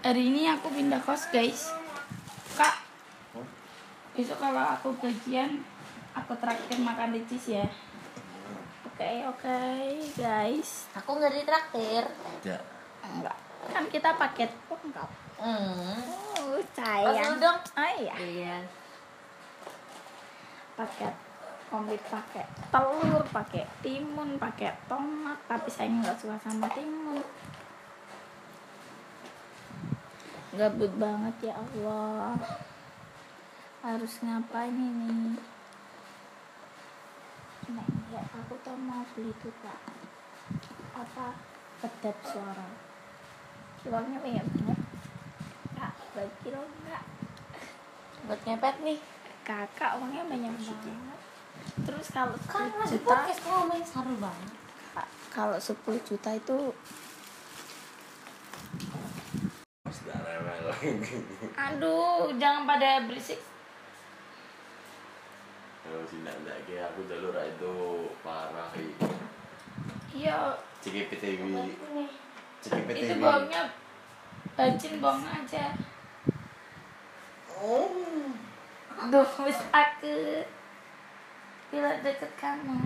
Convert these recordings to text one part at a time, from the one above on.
Hari ini aku pindah kos guys Kak Besok kalau aku gajian Aku traktir makan cheese ya Oke oke guys Aku nggak ditraktir. Ya. Enggak Kan kita paket lengkap Hmm. Oh sayang dong. Oh iya Iya. Paket komplit pakai telur, pakai timun, pakai tomat, tapi saya nggak suka sama timun. Gabut banget ya Allah. Harus ngapain ini? Nah, ya aku tuh mau beli tuh kak. Apa? Kedap suara. Uangnya banyak banget. Kak, bagi kilo enggak? Buat ngepet nih. Kakak uangnya banyak banget. Terus kalau Kan 10 masih juta, podcast main seru banget. kalau 10 juta itu aduh jangan pada berisik Kalau si Nanda kayak aku jalur itu parah ini. iya CGPTV. Nih. itu CGPTV. baunya bajin bong aja Oh. duh wis aku bila deket kamu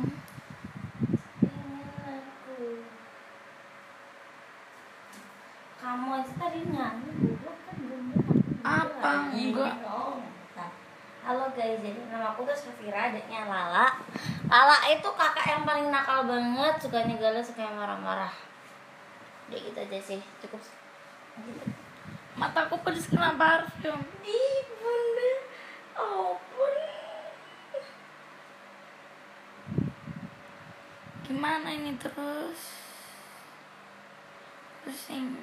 Kamu aja tadi nyanyi goblok kan belum. Apa? Enggak. Oh. Halo guys, jadi nama aku tuh Safira, adiknya Lala. Lala itu kakak yang paling nakal banget, sukanya galau, sukanya marah-marah. Udah gitu aja sih, cukup. Gitu. mataku pedes kena parfum Di bunda, ampun. gimana ini terus the same.